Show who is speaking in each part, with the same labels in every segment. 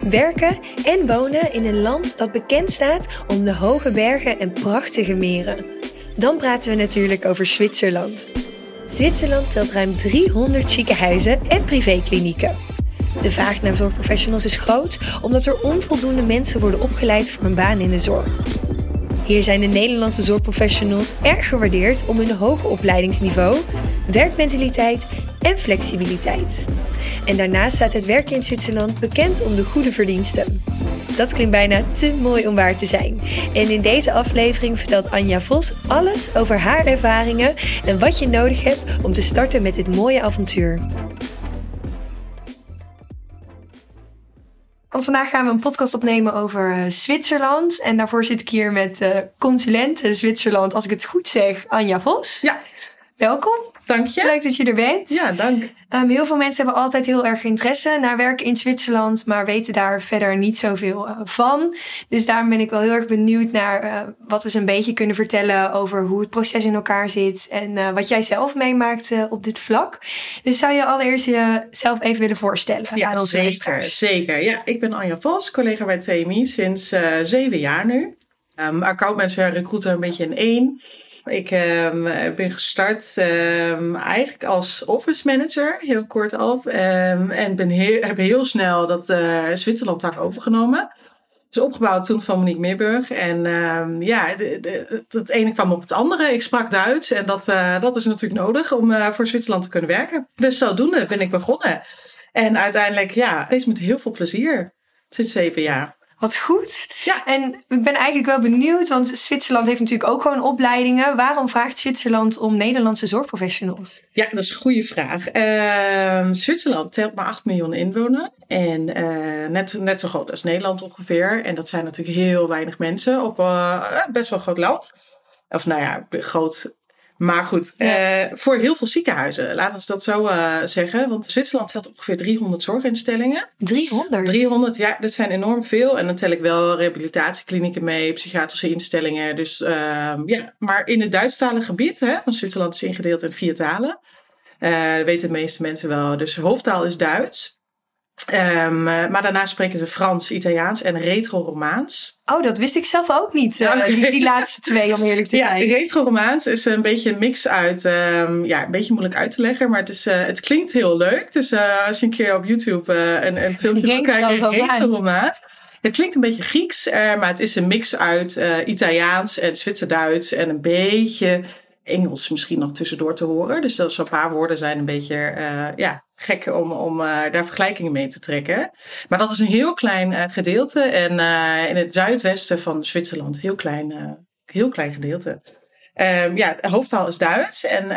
Speaker 1: Werken en wonen in een land dat bekend staat om de hoge bergen en prachtige meren. Dan praten we natuurlijk over Zwitserland. Zwitserland telt ruim 300 ziekenhuizen en privéklinieken. De vraag naar zorgprofessionals is groot omdat er onvoldoende mensen worden opgeleid voor een baan in de zorg. Hier zijn de Nederlandse zorgprofessionals erg gewaardeerd om hun hoge opleidingsniveau, werkmentaliteit en flexibiliteit. En daarnaast staat het werken in Zwitserland bekend om de goede verdiensten. Dat klinkt bijna te mooi om waar te zijn. En in deze aflevering vertelt Anja Vos alles over haar ervaringen en wat je nodig hebt om te starten met dit mooie avontuur. Want vandaag gaan we een podcast opnemen over uh, Zwitserland. En daarvoor zit ik hier met uh, consulent Zwitserland, als ik het goed zeg, Anja Vos.
Speaker 2: Ja.
Speaker 1: Welkom.
Speaker 2: Dank je.
Speaker 1: Leuk dat je er bent.
Speaker 2: Ja, dank.
Speaker 1: Um, heel veel mensen hebben altijd heel erg interesse naar werken in Zwitserland, maar weten daar verder niet zoveel uh, van. Dus daarom ben ik wel heel erg benieuwd naar uh, wat we ze een beetje kunnen vertellen over hoe het proces in elkaar zit en uh, wat jij zelf meemaakt op dit vlak. Dus zou je allereerst jezelf even willen voorstellen
Speaker 2: ja,
Speaker 1: aan onze
Speaker 2: zeker? Zeker. Ja, ik ben Anja Vos, collega bij TMI sinds zeven jaar nu. Um, accountmanager, recruiter een beetje in één. Ik um, ben gestart um, eigenlijk als office manager, heel kort af. Um, en ben heb heel snel dat uh, Zwitserland tak overgenomen. Dus opgebouwd toen van Monique Meerburg. En ja, het ene kwam op het andere. Ik sprak Duits en dat, uh, dat is natuurlijk nodig om uh, voor Zwitserland te kunnen werken. Dus zodoende ben ik begonnen. En uiteindelijk, ja, steeds met heel veel plezier. Sinds zeven jaar.
Speaker 1: Wat goed. Ja. En ik ben eigenlijk wel benieuwd, want Zwitserland heeft natuurlijk ook gewoon opleidingen. Waarom vraagt Zwitserland om Nederlandse zorgprofessionals?
Speaker 2: Ja, dat is een goede vraag. Uh, Zwitserland telt maar 8 miljoen inwoners. En uh, net, net zo groot als Nederland ongeveer. En dat zijn natuurlijk heel weinig mensen op uh, best wel groot land. Of nou ja, groot maar goed, ja. uh, voor heel veel ziekenhuizen, laten we dat zo uh, zeggen. Want Zwitserland telt ongeveer 300 zorginstellingen.
Speaker 1: 300?
Speaker 2: 300, ja, dat zijn enorm veel. En dan tel ik wel rehabilitatieklinieken mee, psychiatrische instellingen. Dus uh, ja, maar in het Duitsstalige gebied, hè, want Zwitserland is ingedeeld in vier talen. Uh, dat weten de meeste mensen wel. Dus hoofdtaal is Duits. Um, maar daarna spreken ze Frans, Italiaans en retro-Romaans.
Speaker 1: Oh, dat wist ik zelf ook niet. Uh, die, die, laatste twee, om eerlijk te zijn.
Speaker 2: Ja, retro-Romaans is een beetje een mix uit... Um, ja, een beetje moeilijk uit te leggen, maar het, is, uh, het klinkt heel leuk. Dus als je een keer op YouTube een, een filmpje wil kijken, retro-Romaans. Het klinkt een beetje Grieks, maar het is een mix uit Italiaans en Zwitser-Duits en een beetje... Engels misschien nog tussendoor te horen. Dus dat zo'n paar woorden zijn een beetje ja, gek om, om uh, daar vergelijkingen mee te trekken. Maar dat is een heel klein uh, gedeelte. En in het zuidwesten van Zwitserland, heel klein, heel klein gedeelte. Um, ja, de hoofdtaal is Duits. En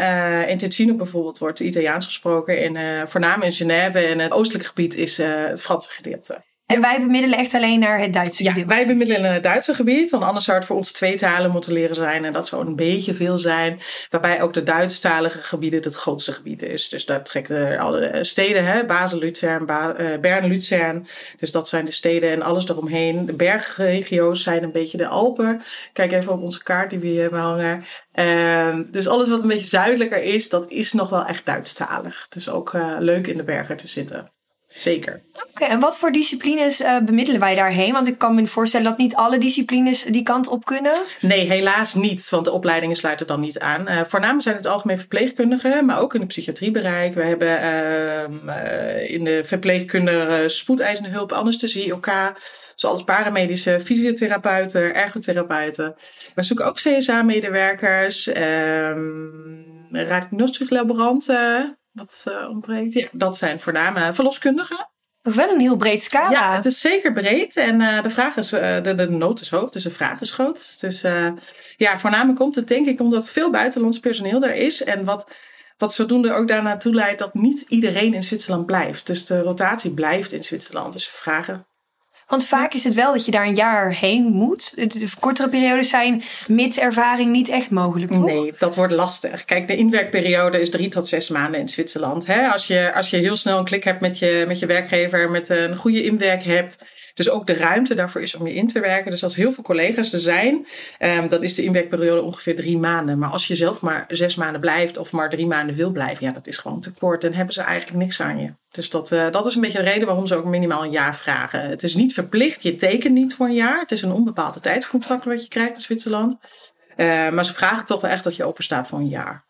Speaker 2: in Ticino bijvoorbeeld wordt Italiaans gesproken. En voornamelijk in Genève en het oostelijke gebied is het Franse gedeelte.
Speaker 1: En wij bemiddelen echt alleen naar het Duitse
Speaker 2: ja,
Speaker 1: gebied?
Speaker 2: wij bemiddelen naar het Duitse gebied. Want anders zou het voor ons twee talen moeten leren zijn. En dat zou een beetje veel zijn. Waarbij ook de Duitsstalige gebieden het grootste gebied is. Dus daar trekken alle steden. Hè? Basel, Luzern, ba uh, Bern, Luzern. Dus dat zijn de steden en alles eromheen. De bergregio's zijn een beetje de Alpen. Kijk even op onze kaart die we hier hebben hangen. Uh, dus alles wat een beetje zuidelijker is, dat is nog wel echt Duitsstalig. Dus ook uh, leuk in de bergen te zitten. Zeker.
Speaker 1: Oké, okay, en wat voor disciplines uh, bemiddelen wij daarheen? Want ik kan me voorstellen dat niet alle disciplines die kant op kunnen.
Speaker 2: Nee, helaas niet, want de opleidingen sluiten dan niet aan. Uh, voornamelijk zijn het algemeen verpleegkundigen, maar ook in het psychiatriebereik. We hebben uh, in de verpleegkunde spoedeisende hulp, anesthesie, OK, zoals paramedische, fysiotherapeuten, ergotherapeuten. We zoeken ook CSA-medewerkers, diagnostische laboranten wat uh, ontbreekt. Ja, dat zijn voornamelijk verloskundigen.
Speaker 1: Wel een heel breed scala.
Speaker 2: Ja, het is zeker breed. En uh, de vraag is, uh, de, de nood is hoog, dus de vraag is groot. Dus ja, voornamelijk komt het denk ik omdat veel buitenlands personeel er is. En wat, wat zodoende ook daarnaartoe leidt dat niet iedereen in Zwitserland blijft. Dus de rotatie blijft in Zwitserland. Dus ze vragen
Speaker 1: Want vaak is het wel dat je daar een jaar heen moet. De kortere periodes zijn mits ervaring niet echt mogelijk?
Speaker 2: Nee, dat wordt lastig. Kijk, de inwerkperiode is drie tot zes maanden in Zwitserland. Hè? Als, je, als je heel snel een klik hebt met je, met je werkgever, met een goede inwerk hebt dus ook de ruimte daarvoor is om je in te werken. Dus als heel veel collega's er zijn, um, dan is de inwerkperiode ongeveer drie maanden. Maar als je zelf maar zes maanden blijft of maar drie maanden wil blijven, ja, dat is gewoon te kort. Dan hebben ze eigenlijk niks aan je. Dus dat, uh, dat is een beetje de reden waarom ze ook minimaal een jaar vragen. Het is niet verplicht, je tekent niet voor een jaar. Het is een onbepaalde tijdscontract wat je krijgt in Zwitserland. Uh, maar ze vragen toch wel echt dat je open staat voor een jaar.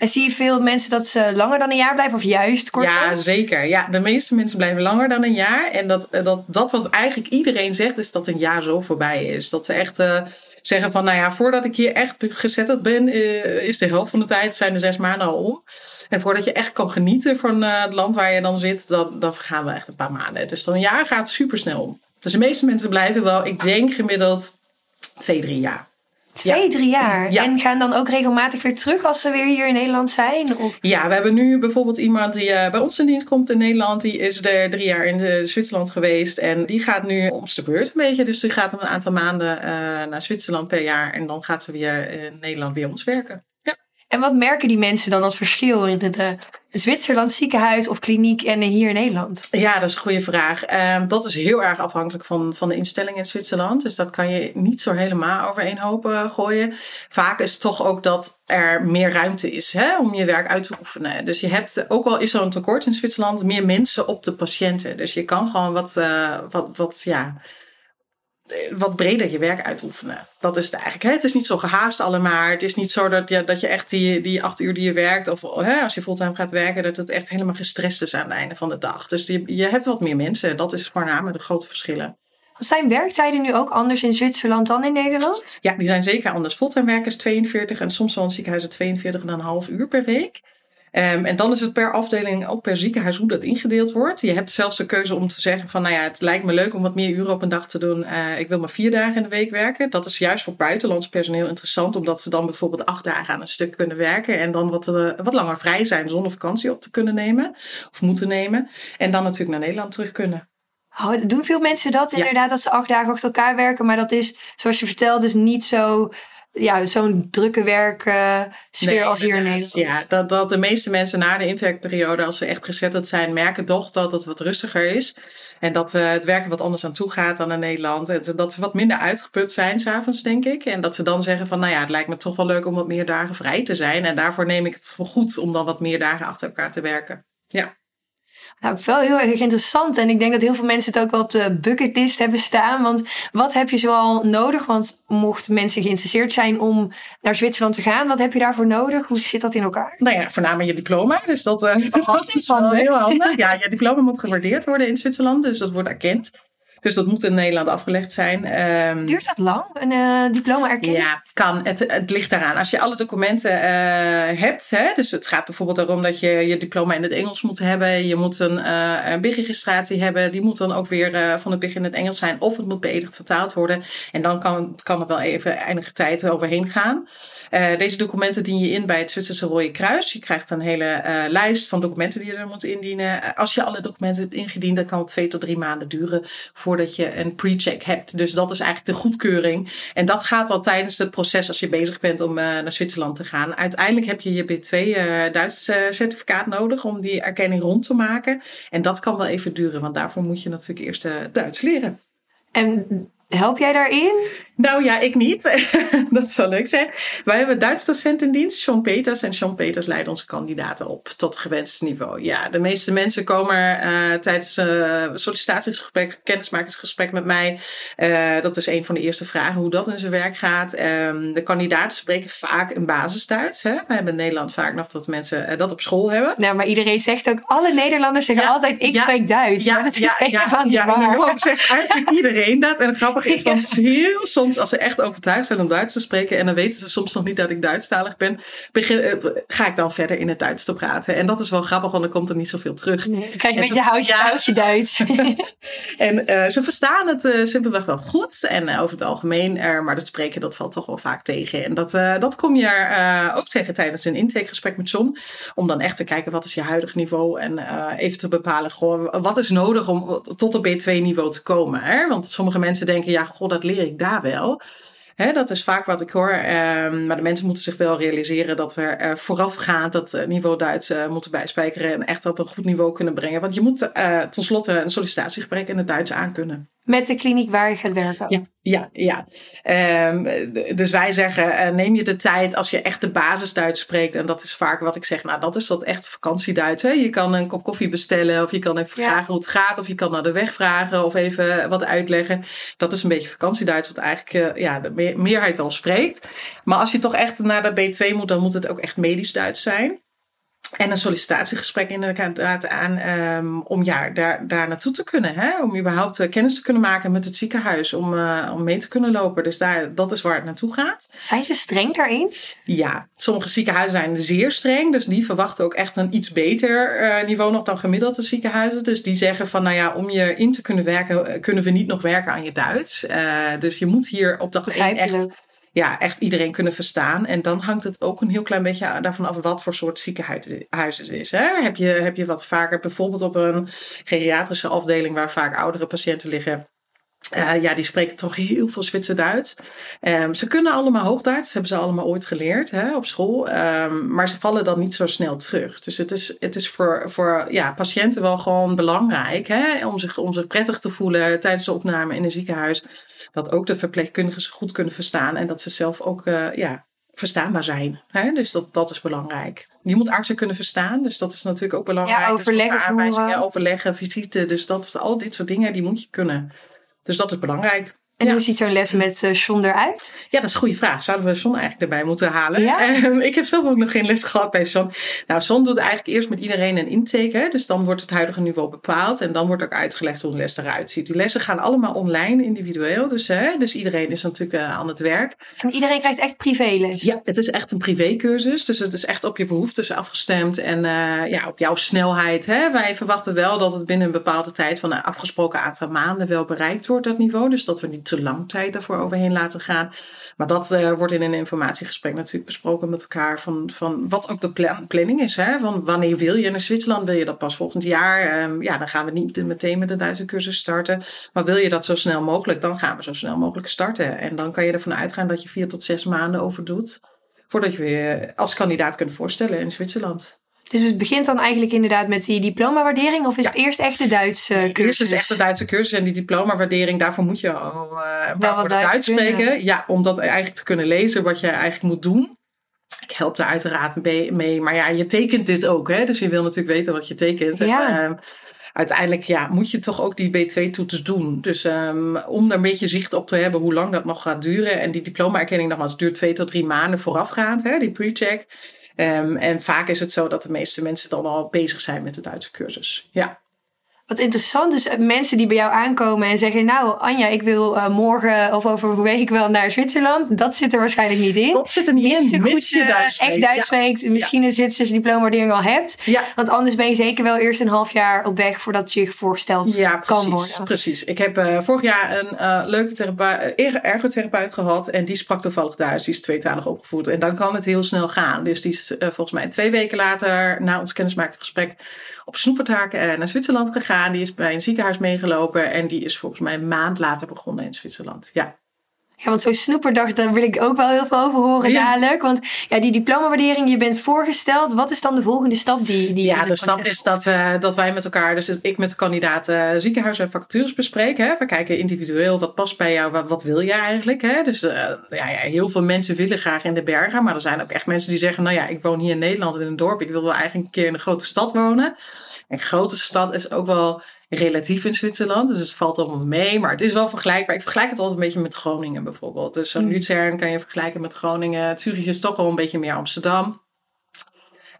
Speaker 1: En zie je veel mensen dat ze langer dan een jaar blijven of juist korter?
Speaker 2: Ja, zeker. Ja, de meeste mensen blijven langer dan een jaar. En dat, eh, dat, dat wat eigenlijk iedereen zegt, is dat een jaar zo voorbij is. Dat ze echt uh, zeggen van, nou ja, voordat ik hier echt gezetteld ben, uh, is de helft van de tijd, zijn de zes maanden al om. En voordat je echt kan genieten van het land waar je dan zit, dan, dan vergaan we echt een paar maanden. Dus dan een jaar gaat super snel om. Dus de meeste mensen blijven wel, ik denk gemiddeld twee, drie jaar.
Speaker 1: Twee, drie jaar. En gaan dan ook regelmatig weer terug als ze weer hier in Nederland zijn? Of?
Speaker 2: Ja, we hebben nu bijvoorbeeld iemand die uh, bij ons in dienst komt in Nederland. Die is er drie jaar in de Zwitserland geweest. En die gaat nu om de beurt een beetje. Dus die gaat een aantal maanden uh, naar Zwitserland per jaar. En dan gaat ze weer in Nederland weer ons werken.
Speaker 1: En wat merken die mensen dan als verschil in het uh, Zwitserland ziekenhuis of kliniek en hier in Nederland?
Speaker 2: Ja, dat is een goede vraag. Uh, dat is heel erg afhankelijk van, van de instelling in Zwitserland. Dus dat kan je niet zo helemaal over één hoop uh, gooien. Vaak is het toch ook dat er meer ruimte is hè, om je werk uit te oefenen. Dus je hebt, ook al is er een tekort in Zwitserland, meer mensen op de patiënten. Dus je kan gewoon wat, wat, wat ja wat breder je werk uitoefenen. Dat is het eigenlijk. Hè? Het is niet zo gehaast allemaal. Het is niet zo dat je, dat je echt die, die acht uur die je werkt, of hè, als je fulltime gaat werken, dat het echt helemaal gestrest is aan het einde van de dag. Dus je, je hebt wat meer mensen. Dat is voornamelijk de grote verschillen.
Speaker 1: Zijn werktijden nu ook anders in Zwitserland dan in Nederland?
Speaker 2: Ja, die zijn zeker anders. Fulltime werken is 42 en soms wel in ziekenhuizen 42,5 uur per week. Um, en dan is het per afdeling, ook per ziekenhuis, hoe dat ingedeeld wordt. Je hebt zelfs de keuze om te zeggen van, nou ja, het lijkt me leuk om wat meer uren op een dag te doen. Uh, ik wil maar vier dagen in de week werken. Dat is juist voor buitenlands personeel interessant, omdat ze dan bijvoorbeeld acht dagen aan een stuk kunnen werken. En dan wat, uh, wat langer vrij zijn zonder vakantie op te kunnen nemen of moeten nemen. En dan natuurlijk naar Nederland terug kunnen.
Speaker 1: Oh, doen veel mensen dat inderdaad, dat ze acht dagen achter elkaar werken. Maar dat is, zoals je vertelt, dus niet zo ja, zo'n drukke werksfeer nee, als hier in Nederland.
Speaker 2: Ja, dat, dat de meeste mensen na de inwerkperiode, als ze echt gezetteld zijn, merken toch dat het wat rustiger is. En dat uh, het werken wat anders aan toe gaat dan in Nederland. En dat ze wat minder uitgeput zijn s'avonds, denk ik. En dat ze dan zeggen van, nou ja, het lijkt me toch wel leuk om wat meer dagen vrij te zijn. En daarvoor neem ik het voor goed om dan wat meer dagen achter elkaar te werken. Ja.
Speaker 1: Nou, wel heel erg interessant. En ik denk dat heel veel mensen het ook wel op de bucketlist hebben staan. Want wat heb je zoal nodig? Want mocht mensen geïnteresseerd zijn om naar Zwitserland te gaan, wat heb je daarvoor nodig? Hoe zit dat in elkaar?
Speaker 2: Nou ja, voornamelijk je diploma. Dus dat, uh, dat is wel heel handig. Ja, je diploma moet gewaardeerd worden in Zwitserland. Dus dat wordt erkend. Dus dat moet in Nederland afgelegd zijn.
Speaker 1: Um, Duurt dat lang, een uh, diploma erkennen?
Speaker 2: Ja, kan. Het, het ligt daaraan. Als je alle documenten uh, hebt, hè, dus het gaat bijvoorbeeld erom dat je je diploma in het Engels moet hebben. Je moet een, uh, een BIG-registratie hebben. Die moet dan ook weer van het begin in het Engels zijn. Of het moet beëdigd vertaald worden. En dan kan, kan er wel even enige tijd overheen gaan. deze documenten dien je in bij het Zwitserse Rode Kruis. Je krijgt een hele lijst van documenten die je er moet indienen. Als je alle documenten hebt ingediend, dan kan het twee tot drie maanden duren voordat je een pre-check hebt. Dus dat is eigenlijk de goedkeuring. En dat gaat al tijdens het proces als je bezig bent om uh, naar Zwitserland te gaan. Uiteindelijk heb je je B2 uh, Duits uh, certificaat nodig om die erkenning rond te maken. En dat kan wel even duren, want daarvoor moet je natuurlijk eerst Duits leren.
Speaker 1: En Help jij daarin?
Speaker 2: Nou ja, ik niet. dat zou leuk zijn. Wij hebben Duits docent in dienst, Sean Peters. En Sean Peters leidt onze kandidaten op tot gewenst niveau. Ja, de meeste mensen komen uh, tijdens uh, sollicitatiegesprek, kennismakingsgesprek met mij. Uh, dat is een van de eerste vragen, hoe dat in zijn werk gaat. Um, de kandidaten spreken vaak een basis Duits. Hè? We hebben in Nederland vaak nog dat mensen dat op school hebben.
Speaker 1: Nou, maar iedereen zegt ook, alle Nederlanders zeggen altijd, ik spreek Duits.
Speaker 2: Ja,
Speaker 1: dat
Speaker 2: ja, ja, ja, ja, ja, zegt eigenlijk iedereen dat. En grappig grappig is, want heel soms als ze echt overtuigd zijn om Duits te spreken en dan weten ze soms nog niet dat ik Duitsstalig ben, begin, eh, ga ik dan verder in het Duits te praten. En dat is wel grappig, want dan komt er niet zoveel terug.
Speaker 1: Nee, kijk, met je houtje, houtje Duits.
Speaker 2: en uh, ze verstaan het uh, simpelweg wel goed en over het algemeen, maar dat spreken dat valt toch wel vaak tegen. En dat, dat kom je ook tegen tijdens een intakegesprek met John, om dan echt te kijken wat is je huidig niveau en even te bepalen, goh, wat is nodig om tot een B2-niveau te komen. Hè? Want sommige mensen denken, ja, god, dat leer ik daar wel. Dat is vaak wat ik hoor. Um, maar de mensen moeten zich wel realiseren dat we er voorafgaand dat eh, niveau Duits uh, moeten bijspijkeren en echt op een goed niveau kunnen brengen. Want je moet uh, tenslotte een sollicitatiegesprek in het Duits aankunnen.
Speaker 1: Met de kliniek waar je gaat werken?
Speaker 2: Ja, ja, ja. Um, dus wij zeggen, neem je de tijd als je echt de basis Duits spreekt. En dat is vaak wat ik zeg, nou dat is dat echt vakantieduits. Hè? Je kan een kop koffie bestellen of je kan even vragen hoe het gaat. Of je kan naar de weg vragen of even wat uitleggen. Dat is een beetje vakantieduits wat eigenlijk ja, de meerheid wel spreekt. Maar als je toch echt naar de B2 moet, dan moet het ook echt medisch Duits zijn. En een sollicitatiegesprek inderdaad aan um, om ja, daar, daar naartoe te kunnen. Hè? Om überhaupt uh, kennis te kunnen maken met het ziekenhuis. Om, uh, om mee te kunnen lopen. Dus daar, dat is waar het naartoe gaat.
Speaker 1: Zijn ze streng daarin?
Speaker 2: Ja, sommige ziekenhuizen zijn zeer streng. Dus die verwachten ook echt een iets beter uh, niveau nog dan gemiddelde ziekenhuizen. Dus die zeggen van nou ja, om je in te kunnen werken, kunnen we niet nog werken aan je Duits. dus je moet hier op dag één echt ja, echt iedereen kunnen verstaan. En dan hangt het ook een heel klein beetje daarvan af wat voor soort ziekenhuis het is. Hè? Heb, je, heb je wat vaker bijvoorbeeld op een geriatrische afdeling waar vaak oudere patiënten liggen. Uh, ja, die spreken toch heel veel Zwitser Duits. Um, ze kunnen allemaal Hoogduits, hebben ze allemaal ooit geleerd hè, op school. Um, maar ze vallen dan niet zo snel terug. Dus het is, het is voor, voor ja, patiënten wel gewoon belangrijk hè, om, zich, om zich prettig te voelen tijdens de opname in een ziekenhuis. Dat ook de verpleegkundigen ze goed kunnen verstaan en dat ze zelf ook uh, ja, verstaanbaar zijn. Hè? Dus dat, dat is belangrijk. Je moet artsen kunnen verstaan, dus dat is natuurlijk ook belangrijk.
Speaker 1: Ja, overleggen, dus
Speaker 2: aanwijzingen, overleggen, visite. Dus dat, al dit soort dingen, die moet je kunnen. Dus dat is belangrijk.
Speaker 1: En hoe ziet zo'n les met uh, John eruit?
Speaker 2: Ja, dat is een goede vraag. Zouden we John eigenlijk erbij moeten halen? Ja? Ehm, ik heb zelf ook nog geen les gehad bij John. Nou, John doet eigenlijk eerst met iedereen een intake. Hè? Dus dan wordt het huidige niveau bepaald. En dan wordt ook uitgelegd hoe een les eruit ziet. Die lessen gaan allemaal online, individueel. Dus, hè? dus iedereen is natuurlijk uh, aan het werk.
Speaker 1: En iedereen krijgt echt privéles?
Speaker 2: Ja, het is echt een privécursus. Dus het is echt op je behoeftes afgestemd. En uh, ja, op jouw snelheid. Hè? Wij verwachten wel dat het binnen een bepaalde tijd van een afgesproken aantal maanden wel bereikt wordt, dat niveau. Dus dat we niet te lang tijd ervoor overheen laten gaan. Maar dat uh, wordt in een informatiegesprek natuurlijk besproken met elkaar. Van, van wat ook de plan, planning is. Hè? Van wanneer wil je naar Zwitserland? Wil je dat pas volgend jaar? Um, ja, dan gaan we niet meteen met de Duitse cursus starten. Maar wil je dat zo snel mogelijk? Dan gaan we zo snel mogelijk starten. En dan kan je ervan uitgaan dat je vier tot zes maanden over doet. Voordat je je als kandidaat kunt voorstellen in Zwitserland.
Speaker 1: Dus het begint dan eigenlijk inderdaad met die diplomawaardering? Of is het eerst echt de Duitse cursus?
Speaker 2: Eerst is echt de Duitse cursus en die diplomawaardering, daarvoor moet je al uh, wel wat Duits, Duits spreken. Ja, om dat eigenlijk te kunnen lezen wat je eigenlijk moet doen. Ik help daar uiteraard mee, maar ja, je tekent dit ook, hè? dus je wil natuurlijk weten wat je tekent. Ja. En, uh, uiteindelijk ja, moet je toch ook die B2-toets doen. Dus um, om daar een beetje zicht op te hebben hoe lang dat nog gaat duren. En die diploma-erkenning nogmaals duurt twee tot drie maanden voorafgaand, hè, die pre-check. Um, en vaak is het zo dat de meeste mensen dan al bezig zijn met de Duitse cursus. Ja.
Speaker 1: Wat interessant. Dus mensen die bij jou aankomen en zeggen: Nou, Anja, ik wil uh, morgen of over een week wel naar Zwitserland. Dat zit er waarschijnlijk niet in.
Speaker 2: Dat zit er niet in. Mits je Duits
Speaker 1: echt Duits spreekt. Misschien een Zwitserse diploma-waardering al hebt. Ja. Want anders ben je zeker wel eerst een half jaar op weg voordat je je voorgesteld ja,
Speaker 2: precies,
Speaker 1: kan worden.
Speaker 2: Precies. Ik heb uh, vorig jaar een uh, leuke therapeut, ergotherapeut gehad. En die sprak toevallig Duits. Die is tweetalig opgevoed. En dan kan het heel snel gaan. Dus die is volgens mij twee weken later, na ons kennismakingsgesprek op snoepertaak uh, naar Zwitserland gegaan. Die is bij een ziekenhuis meegelopen. En die is volgens mij een maand later begonnen in Zwitserland. Ja.
Speaker 1: Ja, want zo'n snoeperdag, daar wil ik ook wel heel veel over horen dadelijk. Want ja, die diplomawaardering, je bent voorgesteld. Wat is dan de volgende stap die, die
Speaker 2: Ja, de stap is dat, uh, dat wij met elkaar, dus ik met de kandidaten uh, ziekenhuis en vacatures bespreken. Hè. We kijken individueel, wat past bij jou, wat, wat wil je eigenlijk? Hè? Dus uh, ja, ja, heel veel mensen willen graag in de bergen. Maar er zijn ook echt mensen die zeggen, nou ja, ik woon hier in Nederland in een dorp. Ik wil wel eigenlijk een keer in een grote stad wonen. En grote stad is ook wel relatief in Zwitserland. Dus het valt allemaal mee. Maar het is wel vergelijkbaar. Ik vergelijk het altijd een beetje met Groningen bijvoorbeeld. Dus zo'n mm. Luzern kan je vergelijken met Groningen. Zurich is toch wel een beetje meer Amsterdam.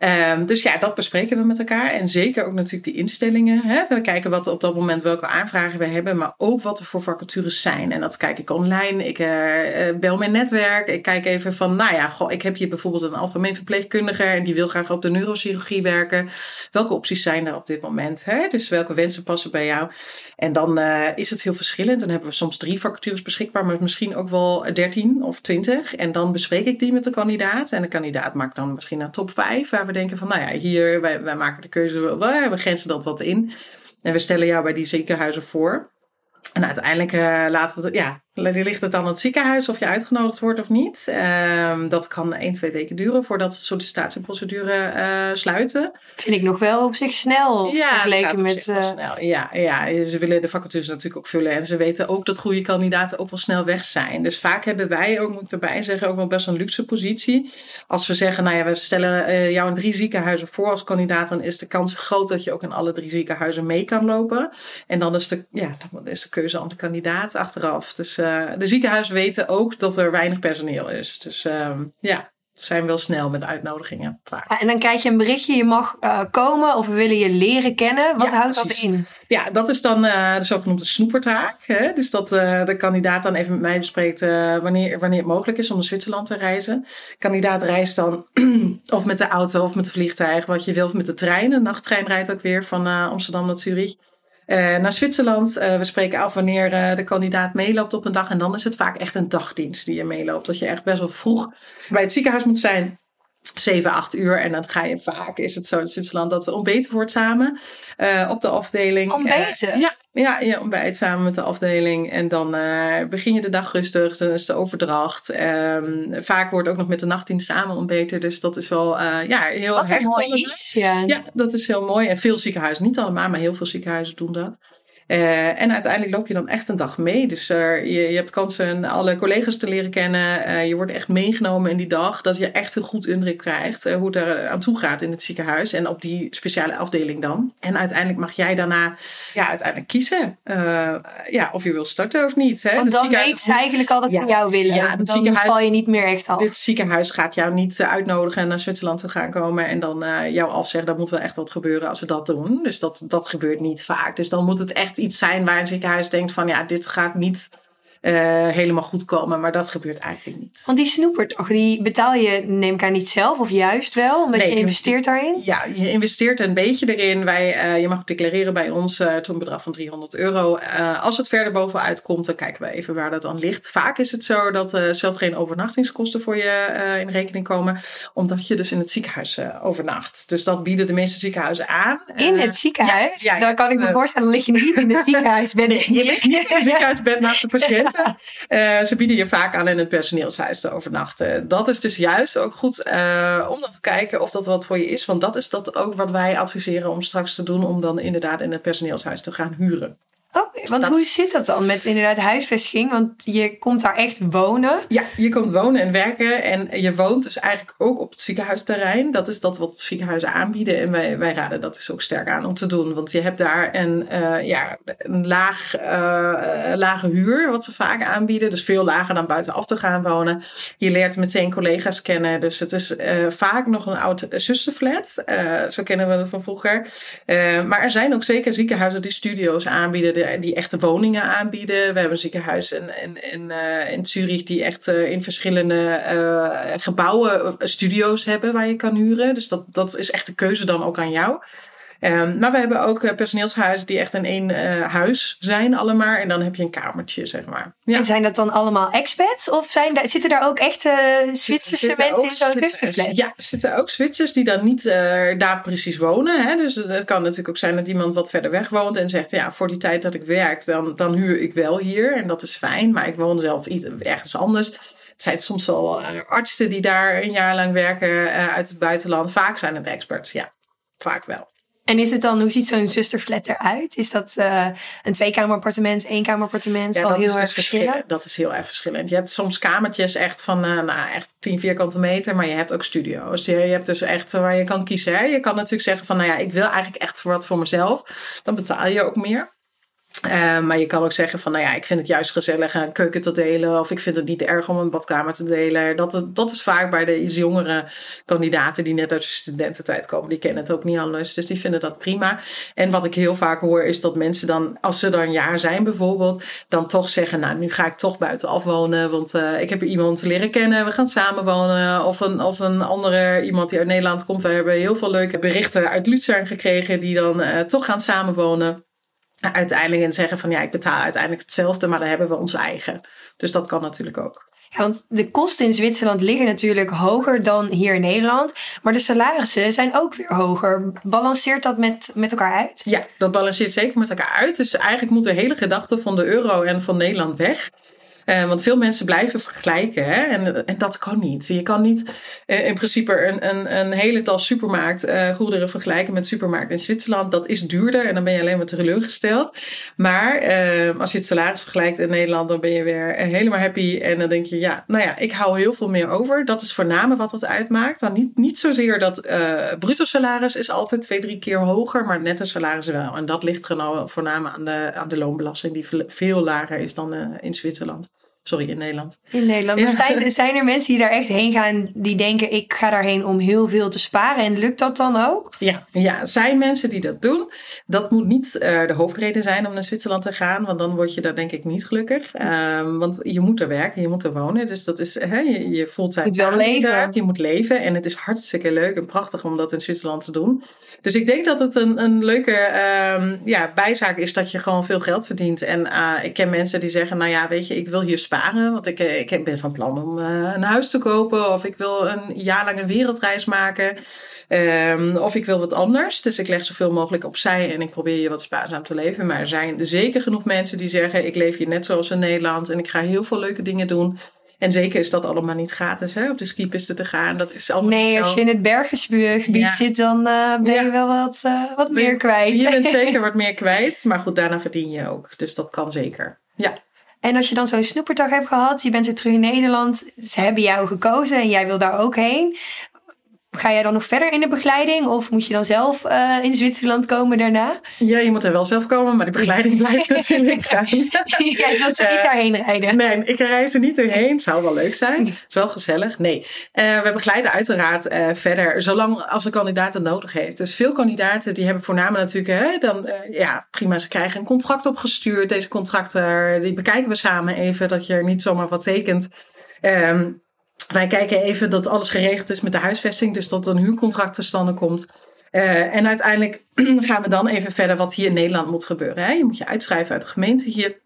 Speaker 2: Ehm, dus ja, dat bespreken we met elkaar. En zeker ook natuurlijk die instellingen. Hè? We kijken wat op dat moment welke aanvragen we hebben, maar ook wat er voor vacatures zijn. En dat kijk ik online. Ik uh, bel mijn netwerk. Ik kijk even van, nou ja, goh, ik heb hier bijvoorbeeld een algemeen verpleegkundige en die wil graag op de neurochirurgie werken. Welke opties zijn er op dit moment? Hè? Dus welke wensen passen bij jou? En dan uh, is het heel verschillend. Dan hebben we soms drie vacatures beschikbaar, maar misschien ook wel dertien of twintig. En dan bespreek ik die met de kandidaat. En de kandidaat maakt dan misschien een top vijf, denken van, nou ja, hier, wij, wij maken de keuze, we, we grenzen dat wat in. En we stellen jou bij die ziekenhuizen voor. En uiteindelijk uh, laat het, ja, ligt het dan aan het ziekenhuis of je uitgenodigd wordt of niet. Uh, dat kan 1, 2 weken duren voordat de sollicitatieprocedure uh, sluiten.
Speaker 1: Vind ik nog wel op zich snel
Speaker 2: ja, vergeleken met... Uh... Snel. Ja, ja, ze willen de vacatures natuurlijk ook vullen. En ze weten ook dat goede kandidaten ook wel snel weg zijn. Dus vaak hebben wij ook, moet ik erbij zeggen, ook wel best een luxe positie. Als we zeggen, nou ja, we stellen jou in drie ziekenhuizen voor als kandidaat, dan is de kans groot dat je ook in alle drie ziekenhuizen mee kan lopen. En dan is de, ja, dan is de keuze aan de kandidaat achteraf. Dus de ziekenhuizen weten ook dat er weinig personeel is. Dus uh, ja, zijn wel snel met uitnodigingen.
Speaker 1: en dan krijg je een berichtje, je mag uh, komen of we willen je leren kennen. Wat houdt dat in?
Speaker 2: Ja, dat is dan uh, de zogenoemde snoepertaak. Hè? Dus dat uh, de kandidaat dan even met mij bespreekt wanneer, wanneer het mogelijk is om naar Zwitserland te reizen. De kandidaat reist dan of met de auto of met het vliegtuig, wat je wil, of met de trein. De nachttrein rijdt ook weer van Amsterdam naar Zurich. Uh, naar Zwitserland. Uh, we spreken af wanneer uh, de kandidaat meeloopt op een dag. En dan is het vaak echt een dagdienst die je meeloopt. Dat je echt best wel vroeg bij het ziekenhuis moet zijn. 7, 8 uur. En dan ga je vaak, is het zo in Zwitserland, dat er ontbeten wordt samen op de afdeling.
Speaker 1: Ontbeten?
Speaker 2: ja, ja, je ontbijt samen met de afdeling. En dan uh, begin je de dag rustig. Dan is de overdracht. Um, vaak wordt ook nog met de nachtdienst samen ontbeten. Dus dat is wel ja, heel
Speaker 1: Wat een mooi iets. Ja.
Speaker 2: ja, dat is heel mooi. En veel ziekenhuizen, niet allemaal, maar heel veel ziekenhuizen doen dat. Uh, en uiteindelijk loop je dan echt een dag mee. Dus uh, je, je hebt kansen alle collega's te leren kennen. Uh, je wordt echt meegenomen in die dag. Dat je echt een goed indruk krijgt hoe het er aan toe gaat in het ziekenhuis. En op die speciale afdeling dan. En uiteindelijk mag jij daarna ja, uiteindelijk kiezen ja, of je wil starten of niet. Hè?
Speaker 1: Want dan weten ze eigenlijk al dat ze jou willen. Ja, dan ziekenhuis, val je niet meer echt af.
Speaker 2: Dit ziekenhuis gaat jou niet uitnodigen naar Zwitserland te gaan komen. En dan jou afzeggen. Dan moet wel echt wat gebeuren als ze dat doen. Dus dat, dat gebeurt niet vaak. Dus dan moet het echt iets zijn waar een ziekenhuis denkt van ja, dit gaat niet uh, helemaal goed komen. Maar dat gebeurt eigenlijk niet.
Speaker 1: Want die snoepertocht, die betaal je neem ik aan niet zelf of juist wel? Omdat je investeert daarin?
Speaker 2: Ja, je investeert een beetje erin. Wij, uh, je mag declareren bij ons uh, tot een bedrag van 300 euro. als het verder bovenuit komt, dan kijken we even waar dat dan ligt. Vaak is het zo dat zelf geen overnachtingskosten voor je in rekening komen. Omdat je dus in het ziekenhuis overnacht. Dus dat bieden de meeste ziekenhuizen aan.
Speaker 1: In het ziekenhuis? Ja, dan kan ik me voorstellen, lig je niet in het ziekenhuisbed.
Speaker 2: Nee, je ligt niet in het ziekenhuisbed naast de patiënt. Uh, ze bieden je vaak aan in het personeelshuis te overnachten. Dat is dus juist ook goed uh, om dan te kijken of dat wat voor je is. Want dat is dat ook wat wij adviseren om straks te doen. Om dan inderdaad in het personeelshuis te gaan huren.
Speaker 1: Oké, want hoe zit dat dan met inderdaad huisvesting? Want je komt daar echt wonen.
Speaker 2: Ja, je komt wonen en werken. En je woont dus eigenlijk ook op het ziekenhuisterrein. Dat is dat wat ziekenhuizen aanbieden. En wij, wij raden dat is ook sterk aan om te doen. Want je hebt daar een, uh, ja, een laag, uh, lage huur, wat ze vaak aanbieden. Dus veel lager dan buitenaf te gaan wonen. Je leert meteen collega's kennen. Dus het is uh, vaak nog een oud zusterflat. zo kennen we het van vroeger. maar er zijn ook zeker ziekenhuizen die studio's aanbieden die echte woningen aanbieden. We hebben een ziekenhuis in, in, in, uh, in Zurich die echt uh, in verschillende uh, gebouwen studio's hebben waar je kan huren. Dus dat, dat is echt de keuze dan ook aan jou. Um, maar we hebben ook uh, personeelshuizen die echt in één uh, huis zijn allemaal. En dan heb je een kamertje, zeg maar.
Speaker 1: Ja. En zijn dat dan allemaal expats? Of zijn daar, zitten daar ook echte uh, Zwitserse mensen in zo'n?
Speaker 2: Ja, zitten ook Zwitsers die dan niet daar precies wonen. Hè? Dus het kan natuurlijk ook zijn dat iemand wat verder weg woont. En zegt, ja, voor die tijd dat ik werk, dan, dan huur ik wel hier. En dat is fijn. Maar ik woon zelf ergens anders. Het zijn soms wel artsen die daar een jaar lang werken uit het buitenland. Vaak zijn het experts, ja. Vaak wel.
Speaker 1: En is het dan, hoe ziet zo'n zusterflat eruit? Is dat uh, een tweekamerappartement, éénkamerappartement? Ja, zal heel erg dus verschillen?
Speaker 2: Dat is heel erg verschillend. Je hebt soms kamertjes echt van uh, nou, echt 10 vierkante meter, maar je hebt ook studio's. Je, je hebt dus echt waar je kan kiezen. Hè? Je kan natuurlijk zeggen van, nou ja, ik wil eigenlijk echt wat voor mezelf. Dan betaal je ook meer. Uh, maar je kan ook zeggen van, nou ja, ik vind het juist gezellig een keuken te delen. Of ik vind het niet erg om een badkamer te delen. Dat, dat is vaak bij de jongere kandidaten die net uit de studententijd komen. Die kennen het ook niet anders. Dus die vinden dat prima. En wat ik heel vaak hoor is dat mensen dan, als ze dan een jaar zijn bijvoorbeeld, dan toch zeggen, nou, nu ga ik toch buiten afwonen. Want uh, ik heb iemand leren kennen. We gaan samenwonen. Of een, of een andere, iemand die uit Nederland komt. We hebben heel veel leuke berichten uit Luzern gekregen. Die dan uh, toch gaan samenwonen uiteindelijk en zeggen van ja, ik betaal uiteindelijk hetzelfde, maar dan hebben we ons eigen. Dus dat kan natuurlijk ook.
Speaker 1: Ja, want de kosten in Zwitserland liggen natuurlijk hoger dan hier in Nederland. Maar de salarissen zijn ook weer hoger. Balanceert dat met, met elkaar uit?
Speaker 2: Ja, dat balanceert zeker met elkaar uit. Dus eigenlijk moet de hele gedachte van de euro en van Nederland weg. Uh, want veel mensen blijven vergelijken hè? En, en dat kan niet. Je kan niet uh, in principe een, een, een hele tas supermarktgoederen uh, vergelijken met supermarkt in Zwitserland. Dat is duurder en dan ben je alleen maar teleurgesteld. Maar als je het salaris vergelijkt in Nederland, dan ben je weer helemaal happy. En dan denk je, ja, nou ja, ik hou heel veel meer over. Dat is voornamelijk wat het uitmaakt. Dan niet, niet zozeer dat bruto salaris is altijd twee, drie keer hoger, maar netto salaris wel. En dat ligt voornamelijk aan de, aan de loonbelasting, die veel lager is dan in Zwitserland. Sorry, in Nederland.
Speaker 1: In Nederland. Ja. Zijn, zijn er mensen die daar echt heen gaan die denken: ik ga daarheen om heel veel te sparen? En lukt dat dan ook?
Speaker 2: Ja, ja zijn mensen die dat doen. Dat moet niet uh, de hoofdreden zijn om naar Zwitserland te gaan, want dan word je daar denk ik niet gelukkig. Um, want je moet er werken, je moet er wonen. Dus dat is, hè, je, je voelt zijn.
Speaker 1: Je moet wel leven.
Speaker 2: Je moet leven. En het is hartstikke leuk en prachtig om dat in Zwitserland te doen. Dus ik denk dat het een, een leuke um, ja, bijzaak is dat je gewoon veel geld verdient. En uh, ik ken mensen die zeggen: nou ja, weet je, ik wil hier sparen want ik, eh, ik ben van plan om uh, een huis te kopen. Of ik wil een jaar lang een wereldreis maken. Um, of ik wil wat anders. Dus ik leg zoveel mogelijk opzij en ik probeer je wat spaarzaam te leven. Maar er zijn zeker genoeg mensen die zeggen: Ik leef hier net zoals in Nederland. En ik ga heel veel leuke dingen doen. En zeker is dat allemaal niet gratis, hè, op de skipisten te gaan. Dat is allemaal
Speaker 1: nee, als je in het bergensgebied zit, dan uh, ben je wel wat, uh, wat meer kwijt.
Speaker 2: Je bent zeker wat meer kwijt, maar goed, daarna verdien je ook. Dus dat kan zeker. Ja.
Speaker 1: En als je dan zo'n snoeperdag hebt gehad, je bent weer terug in Nederland, ze hebben jou gekozen en jij wil daar ook heen. Ga jij dan nog verder in de begeleiding of moet je dan zelf uh, in Zwitserland komen daarna?
Speaker 2: Ja, je moet er wel zelf komen, maar de begeleiding blijft natuurlijk gaan.
Speaker 1: jij zult ze niet uh, daarheen rijden.
Speaker 2: Nee, ik reis er niet doorheen. Zou wel leuk zijn. Het is wel gezellig. Nee, uh, we begeleiden uiteraard verder, zolang als een kandidaat het nodig heeft. Dus veel kandidaten die hebben voornamelijk natuurlijk, hè, dan ja, prima, ze krijgen een contract opgestuurd. Deze contracten, die bekijken we samen even, dat je er niet zomaar wat tekent. Um, wij kijken even dat alles geregeld is met de huisvesting, dus dat een huurcontract te stande komt. Uh, en uiteindelijk gaan we dan even verder wat hier in Nederland moet gebeuren. Hè? Je moet je uitschrijven uit de gemeente hier.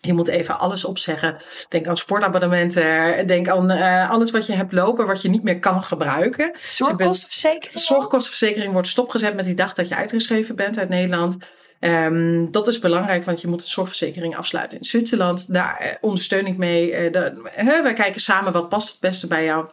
Speaker 2: Je moet even alles opzeggen. Denk aan sportabonnementen. Denk aan uh, alles wat je hebt lopen, wat je niet meer kan gebruiken.
Speaker 1: Zorgkostenverzekering?
Speaker 2: Dus zorgkostenverzekering wordt stopgezet met die dag dat je uitgeschreven bent uit Nederland. Um, dat is belangrijk, want je moet een zorgverzekering afsluiten in Zwitserland. Daar eh, ondersteun ik mee. Uh, de, wij kijken samen wat past het beste bij jou.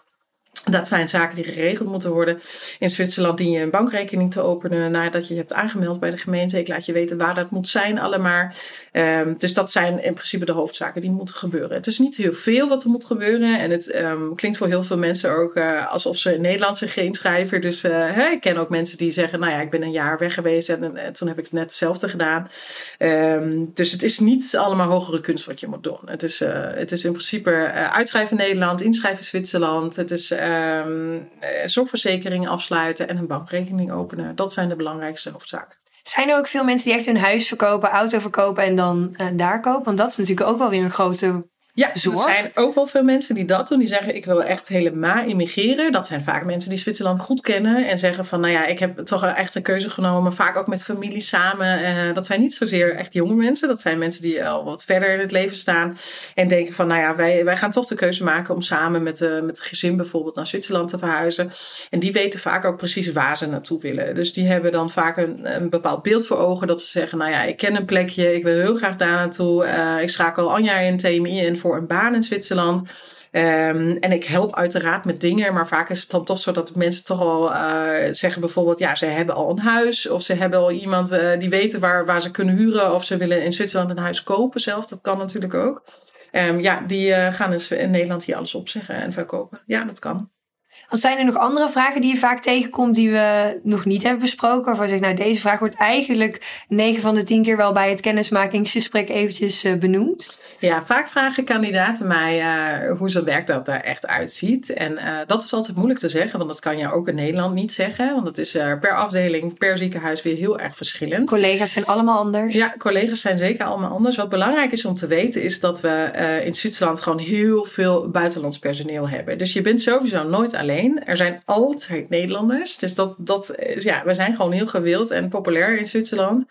Speaker 2: Dat zijn zaken die geregeld moeten worden. In Zwitserland dien je een bankrekening te openen nadat je hebt aangemeld bij de gemeente. Ik laat je weten waar dat moet zijn allemaal. Um, dus dat zijn in principe de hoofdzaken die moeten gebeuren. Het is niet heel veel wat er moet gebeuren. En het um, klinkt voor heel veel mensen ook uh, alsof ze in Nederland zich inschrijven. Dus hè, ik ken ook mensen die zeggen, nou ja, ik ben een jaar weg geweest en, en toen heb ik net hetzelfde gedaan. Um, dus het is niet allemaal hogere kunst wat je moet doen. Het is, uh, het is in principe uitschrijven Nederland, inschrijven in Zwitserland. Het is um, zorgverzekering afsluiten en een bankrekening openen. Dat zijn de belangrijkste hoofdzaken.
Speaker 1: Zijn er ook veel mensen die echt hun huis verkopen, auto verkopen en dan uh, daar kopen? Want dat is natuurlijk ook wel weer een grote
Speaker 2: ja, er zijn ook wel veel mensen die dat doen. Die zeggen, ik wil echt helemaal immigreren. Dat zijn vaak mensen die Zwitserland goed kennen. En zeggen van, nou ja, ik heb toch echt een keuze genomen. Vaak ook met familie samen. Uh, dat zijn niet zozeer echt jonge mensen. Dat zijn mensen die al wat verder in het leven staan. En denken van, nou ja, wij, wij gaan toch de keuze maken om samen met, uh, met het gezin bijvoorbeeld naar Zwitserland te verhuizen. En die weten vaak ook precies waar ze naartoe willen. Dus die hebben dan vaak een, een bepaald beeld voor ogen. Dat ze zeggen, nou ja, ik ken een plekje. Ik wil heel graag daar naartoe. Uh, ik schakel Anja in TMI in voor een baan in Zwitserland. Um, en ik help uiteraard met dingen, maar vaak is het dan toch zo dat mensen toch al uh, zeggen bijvoorbeeld, ja, ze hebben al een huis of ze hebben al iemand uh, die weten waar, waar ze kunnen huren of ze willen in Zwitserland een huis kopen zelf. Dat kan natuurlijk ook. Um, ja, die uh, gaan in, in Nederland hier alles opzeggen en verkopen. Ja, dat kan.
Speaker 1: Wat zijn er nog andere vragen die je vaak tegenkomt die we nog niet hebben besproken? Waarvan je zegt, nou deze vraag wordt eigenlijk 9 van de 10 keer wel bij het kennismakingsgesprek eventjes uh, benoemd.
Speaker 2: Ja, vaak vragen kandidaten mij uh, hoe zo'n werk dat er echt uitziet. En uh, dat is altijd moeilijk te zeggen, want dat kan je ook in Nederland niet zeggen. Want het is per afdeling, per ziekenhuis weer heel erg verschillend.
Speaker 1: Collega's zijn allemaal anders.
Speaker 2: Ja, collega's zijn zeker allemaal anders. Wat belangrijk is om te weten is dat we in Zwitserland gewoon heel veel buitenlands personeel hebben. Dus je bent sowieso nooit alleen. Er zijn altijd Nederlanders. Dus dat, dat, ja, we zijn gewoon heel gewild en populair in Zwitserland.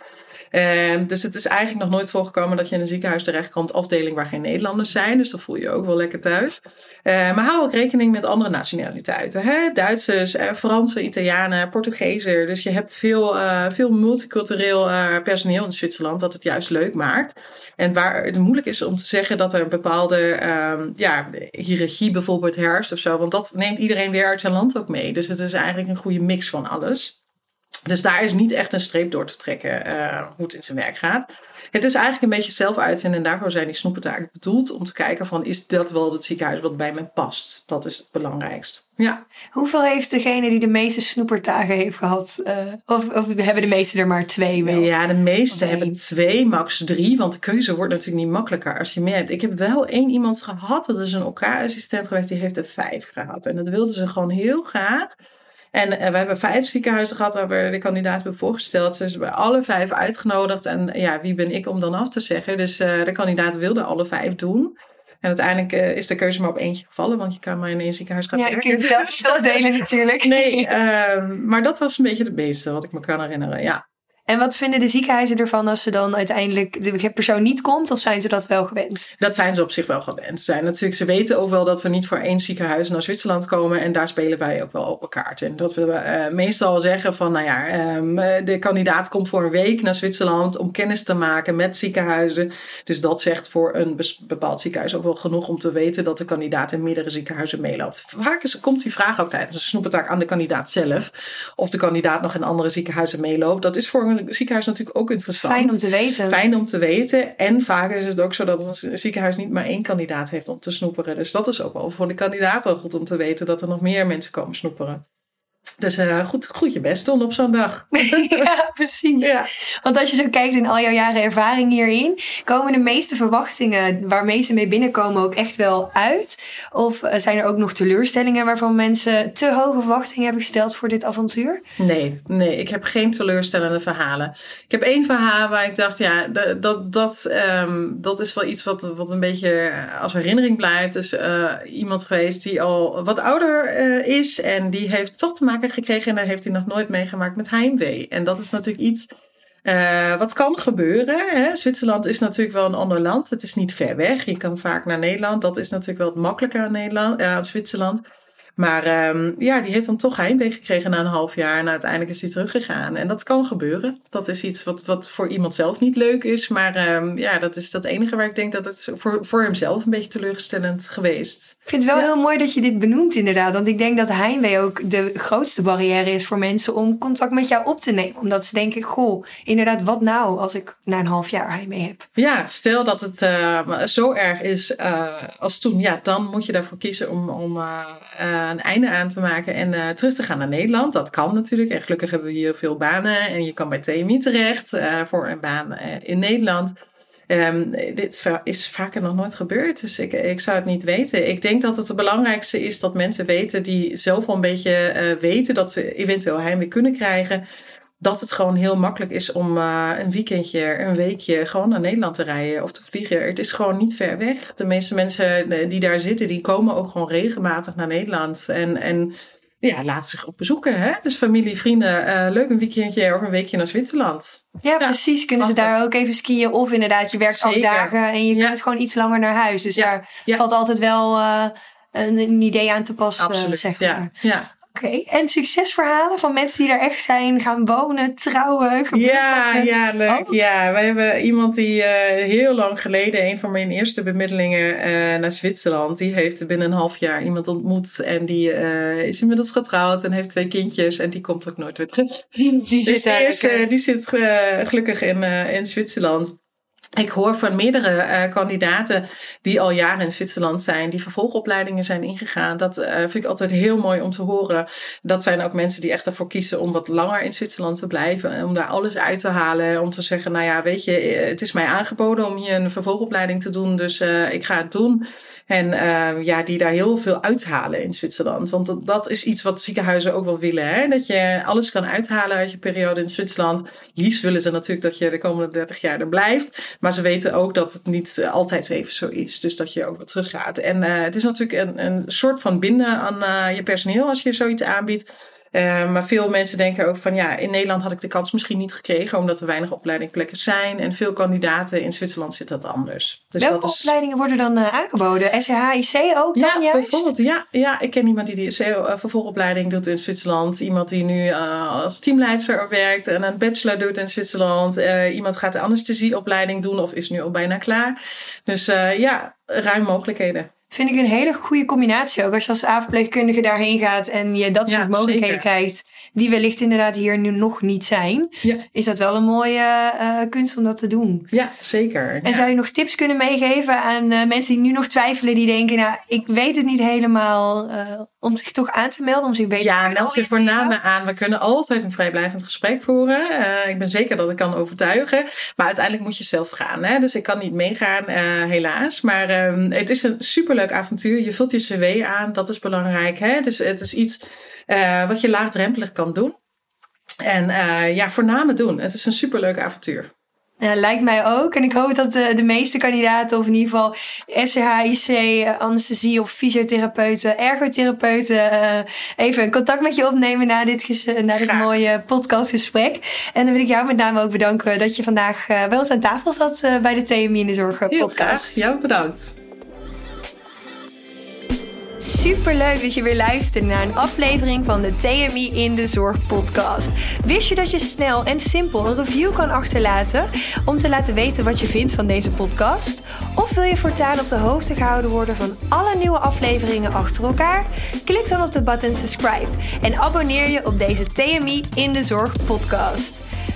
Speaker 2: Uh, dus het is eigenlijk nog nooit voorgekomen dat je in een ziekenhuis terechtkomt, afdeling waar geen Nederlanders zijn. Dus dan voel je ook wel lekker thuis. Uh, maar hou ook rekening met andere nationaliteiten. Hè? Duitsers, uh, Fransen, Italianen, Portugezen. Dus je hebt veel, eh, veel multicultureel personeel in Zwitserland, dat het juist leuk maakt. En waar het moeilijk is om te zeggen dat er een bepaalde ehm, ja, hiërarchie bijvoorbeeld herst of zo. Want dat neemt iedereen weer uit zijn land ook mee. Dus het is eigenlijk een goede mix van alles. Dus daar is niet echt een streep door te trekken uh, hoe het in zijn werk gaat. Het is eigenlijk een beetje zelf uitvinden en daarvoor zijn die snoepentaken bedoeld om te kijken van is dat wel het ziekenhuis wat bij me past. Dat is het belangrijkst. Ja.
Speaker 1: Hoeveel heeft degene die de meeste snoepertagen heeft gehad? Uh, of, of, hebben de meeste er maar twee wel?
Speaker 2: Ja, de meeste hebben twee, max drie. Want de keuze wordt natuurlijk niet makkelijker als je meer hebt. Ik heb wel één iemand gehad, dat is een OK-assistent geweest, die heeft er vijf gehad. En dat wilden ze gewoon heel graag. En uh, we hebben vijf ziekenhuizen gehad waar we de kandidaat hebben voorgesteld. Dus we hebben alle vijf uitgenodigd. En ja, wie ben ik om dan af te zeggen? Dus uh, de kandidaat wilde alle vijf doen. En uiteindelijk uh, is de keuze maar op eentje gevallen, want je kan maar in één ziekenhuis gaan
Speaker 1: ja, werken. Ja, je kunt zelf delen natuurlijk.
Speaker 2: Nee, ehm, maar dat was een beetje het meeste wat ik me kan herinneren, ja.
Speaker 1: En wat vinden de ziekenhuizen ervan als ze dan uiteindelijk de persoon niet komt? Of zijn ze dat wel gewend?
Speaker 2: Dat zijn ze op zich wel gewend. Zijn natuurlijk, ze weten ook wel dat we niet voor één ziekenhuis naar Zwitserland komen. En daar spelen wij ook wel op elkaar. En dat we uh, meestal zeggen van, nou ja, um, de kandidaat komt voor een week naar Zwitserland om kennis te maken met ziekenhuizen. Dus dat zegt voor een bepaald ziekenhuis ook wel genoeg om te weten dat de kandidaat in meerdere ziekenhuizen meeloopt. Vaak is, komt die vraag ook tijdens een snoepentaak aan de kandidaat zelf. Of de kandidaat nog in andere ziekenhuizen meeloopt. Dat is voor een ziekenhuis natuurlijk ook interessant.
Speaker 1: Fijn om te weten.
Speaker 2: Fijn om te weten. En vaak is het ook zo dat een ziekenhuis niet maar één kandidaat heeft om te snoeperen. Dus dat is ook wel voor de kandidaat wel goed om te weten dat er nog meer mensen komen snoeperen. Dus uh, goed, goed je best doen op zo'n dag.
Speaker 1: ja, precies. Ja. Want als je zo kijkt in al jouw jaren ervaring hierin, komen de meeste verwachtingen waarmee ze mee binnenkomen ook echt wel uit? Of eh, zijn er ook nog teleurstellingen waarvan mensen te hoge verwachtingen hebben gesteld voor dit avontuur?
Speaker 2: Nee, nee, ik heb geen teleurstellende verhalen. Ik heb één verhaal waar ik dacht, ja, dat, dat, um, dat is wel iets wat, wat een beetje als herinnering blijft. Dus uh, iemand geweest die al wat ouder uh, is en die heeft toch te maken gekregen en daar heeft hij nog nooit meegemaakt met heimwee. En dat is natuurlijk iets uh, wat kan gebeuren. Hè? Zwitserland is natuurlijk wel een ander land. Het is niet ver weg. Je kan vaak naar Nederland. Dat is natuurlijk wel het makkelijker Nederland, uh, aan Zwitserland. Maar um, ja, die heeft dan toch heimwee gekregen na een half jaar. En uiteindelijk is hij teruggegaan. En dat kan gebeuren. Dat is iets wat, wat voor iemand zelf niet leuk is. Maar um, ja, dat is dat enige waar ik denk dat het voor, voor hemzelf een beetje teleurstellend geweest.
Speaker 1: Ik vind het wel heel mooi dat je dit benoemt inderdaad. Want ik denk dat heimwee ook de grootste barrière is voor mensen om contact met jou op te nemen. Omdat ze denken, goh, inderdaad, wat nou als ik na een half jaar heimwee heb?
Speaker 2: Ja, stel dat het uh, zo erg is uh, als toen. Ja, dan moet je daarvoor kiezen om... om uh, een einde aan te maken en uh, terug te gaan naar Nederland. Dat kan natuurlijk. En gelukkig hebben we hier veel banen. En je kan bij TMI terecht uh, voor een baan uh, in Nederland. Um, dit is vaker nog nooit gebeurd, dus ik, ik zou het niet weten. Ik denk dat het het belangrijkste is dat mensen weten die zelf al een beetje weten dat ze eventueel heimwee kunnen krijgen dat het gewoon heel makkelijk is om uh, een weekendje, een weekje gewoon naar Nederland te rijden of te vliegen. Het is gewoon niet ver weg. De meeste mensen eh, die daar zitten, die komen ook gewoon regelmatig naar Nederland. En, en ja, laten zich op bezoeken. Hè? Dus familie, vrienden, uh, leuk een weekendje of een weekje naar Zwitserland.
Speaker 1: Ja, precies. Kunnen ze daar ook even skiën? Of inderdaad, je werkt Zeker. dagen en je ja. kunt gewoon iets langer naar huis. Dus ja. daar valt altijd wel uh, een, een, idee aan te passen.
Speaker 2: Absoluut,
Speaker 1: zeg
Speaker 2: maar. ja. ja.
Speaker 1: Oké, okay. en succesverhalen van mensen die daar echt zijn, gaan wonen, trouwen?
Speaker 2: Ja, ja, leuk. Oh. Ja, we hebben iemand die uh, heel lang geleden, een van mijn eerste bemiddelingen uh, naar Zwitserland, die heeft binnen een half jaar iemand ontmoet en die uh, is inmiddels getrouwd en heeft twee kindjes en die komt ook nooit weer terug. Die, die dus zit, die, is, die zit gelukkig in, in Zwitserland. Ik hoor van meerdere uh, kandidaten die al jaren in Zwitserland zijn, die vervolgopleidingen zijn ingegaan. Dat uh, vind ik altijd heel mooi om te horen. Dat zijn ook mensen die echt ervoor kiezen om wat langer in Zwitserland te blijven. Om daar alles uit te halen. Om te zeggen, nou ja, weet je, het is mij aangeboden om hier een vervolgopleiding te doen. Dus ik ga het doen. En ja, die daar heel veel uithalen in Zwitserland. Want dat, dat is iets wat ziekenhuizen ook wel willen. Hè? Dat je alles kan uithalen uit je periode in Zwitserland. Liefst willen ze natuurlijk dat je de komende 30 jaar er blijft. Maar ze weten ook dat het niet eh, altijd even zo is. Dus dat je ook weer teruggaat. En uh, het is natuurlijk een, een soort van binden aan uh, je personeel als je zoiets aanbiedt. Uh, maar veel mensen denken ook van ja, in Nederland had ik de kans misschien niet gekregen omdat er weinig opleidingplekken zijn. En veel kandidaten in Zwitserland zit dat anders.
Speaker 1: Dus Welke dat is... opleidingen worden dan uh, aangeboden? SHIC ook dan
Speaker 2: ja,
Speaker 1: juist?
Speaker 2: Bijvoorbeeld, ja, ja, ik ken iemand die die vervolgopleiding doet in Zwitserland. Iemand die nu uh, als teamleidster werkt en een bachelor doet in Zwitserland. iemand gaat de anesthesieopleiding doen of is nu al bijna klaar. Dus ja, ruim mogelijkheden.
Speaker 1: Vind ik een hele goede combinatie ook. Als je als avondpleegkundige daarheen gaat en je dat soort mogelijkheden krijgt, die wellicht inderdaad hier nu nog niet zijn, ja. is dat wel een mooie uh, kunst om dat te doen.
Speaker 2: Ja, zeker.
Speaker 1: En zou je nog tips kunnen meegeven aan uh, mensen die nu nog twijfelen, die denken, nou, ik weet het niet helemaal, uh, om zich toch aan te melden, om zich beter
Speaker 2: ja,
Speaker 1: te
Speaker 2: meld je voornamelijk aan. We kunnen altijd een vrijblijvend gesprek voeren. ik ben zeker dat ik kan overtuigen, maar uiteindelijk moet je zelf gaan. Hè? Dus ik kan niet meegaan, helaas. Maar ehm, het is een superleuk avontuur. Je vult je cv aan, dat is belangrijk. Hè? Dus het is iets uh, wat je laagdrempelig kan doen. En uh, ja, voornamelijk doen. Het is een superleuk avontuur.
Speaker 1: Ja, lijkt mij ook. En ik hoop dat de, de meeste kandidaten, of in ieder geval SCHIC, eh, anesthesie of fysiotherapeuten, ergotherapeuten, uh, even contact met je opnemen na dit, na dit mooie podcastgesprek. En dan wil ik jou met name ook bedanken dat je vandaag bij ons aan tafel zat bij de TMI in de Zorg podcast.
Speaker 2: Ja, bedankt.
Speaker 1: Super leuk dat je weer luistert naar een aflevering van de TMI in de Zorg podcast. Wist je dat je snel en simpel een review kan achterlaten om te laten weten wat je vindt van deze podcast? Of wil je voortaan op de hoogte gehouden worden van alle nieuwe afleveringen achter elkaar? Klik dan op de button subscribe en abonneer je op deze TMI in de Zorg podcast.